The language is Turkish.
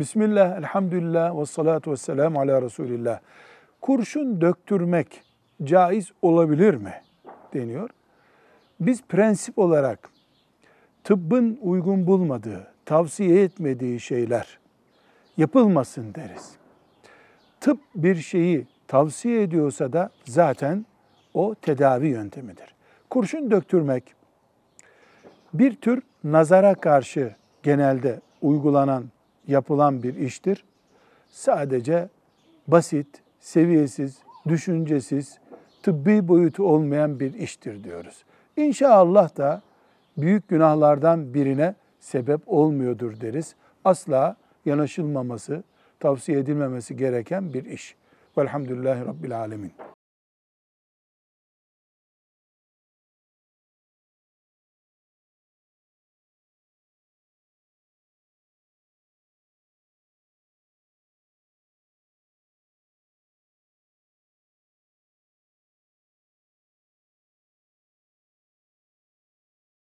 Bismillah, elhamdülillah ve salatu ve selamu ala Resulillah. Kurşun döktürmek caiz olabilir mi? deniyor. Biz prensip olarak tıbbın uygun bulmadığı, tavsiye etmediği şeyler yapılmasın deriz. Tıp bir şeyi tavsiye ediyorsa da zaten o tedavi yöntemidir. Kurşun döktürmek bir tür nazara karşı genelde uygulanan, yapılan bir iştir. Sadece basit, seviyesiz, düşüncesiz, tıbbi boyutu olmayan bir iştir diyoruz. İnşallah da büyük günahlardan birine sebep olmuyordur deriz. Asla yanaşılmaması, tavsiye edilmemesi gereken bir iş. Velhamdülillahi Rabbil Alemin.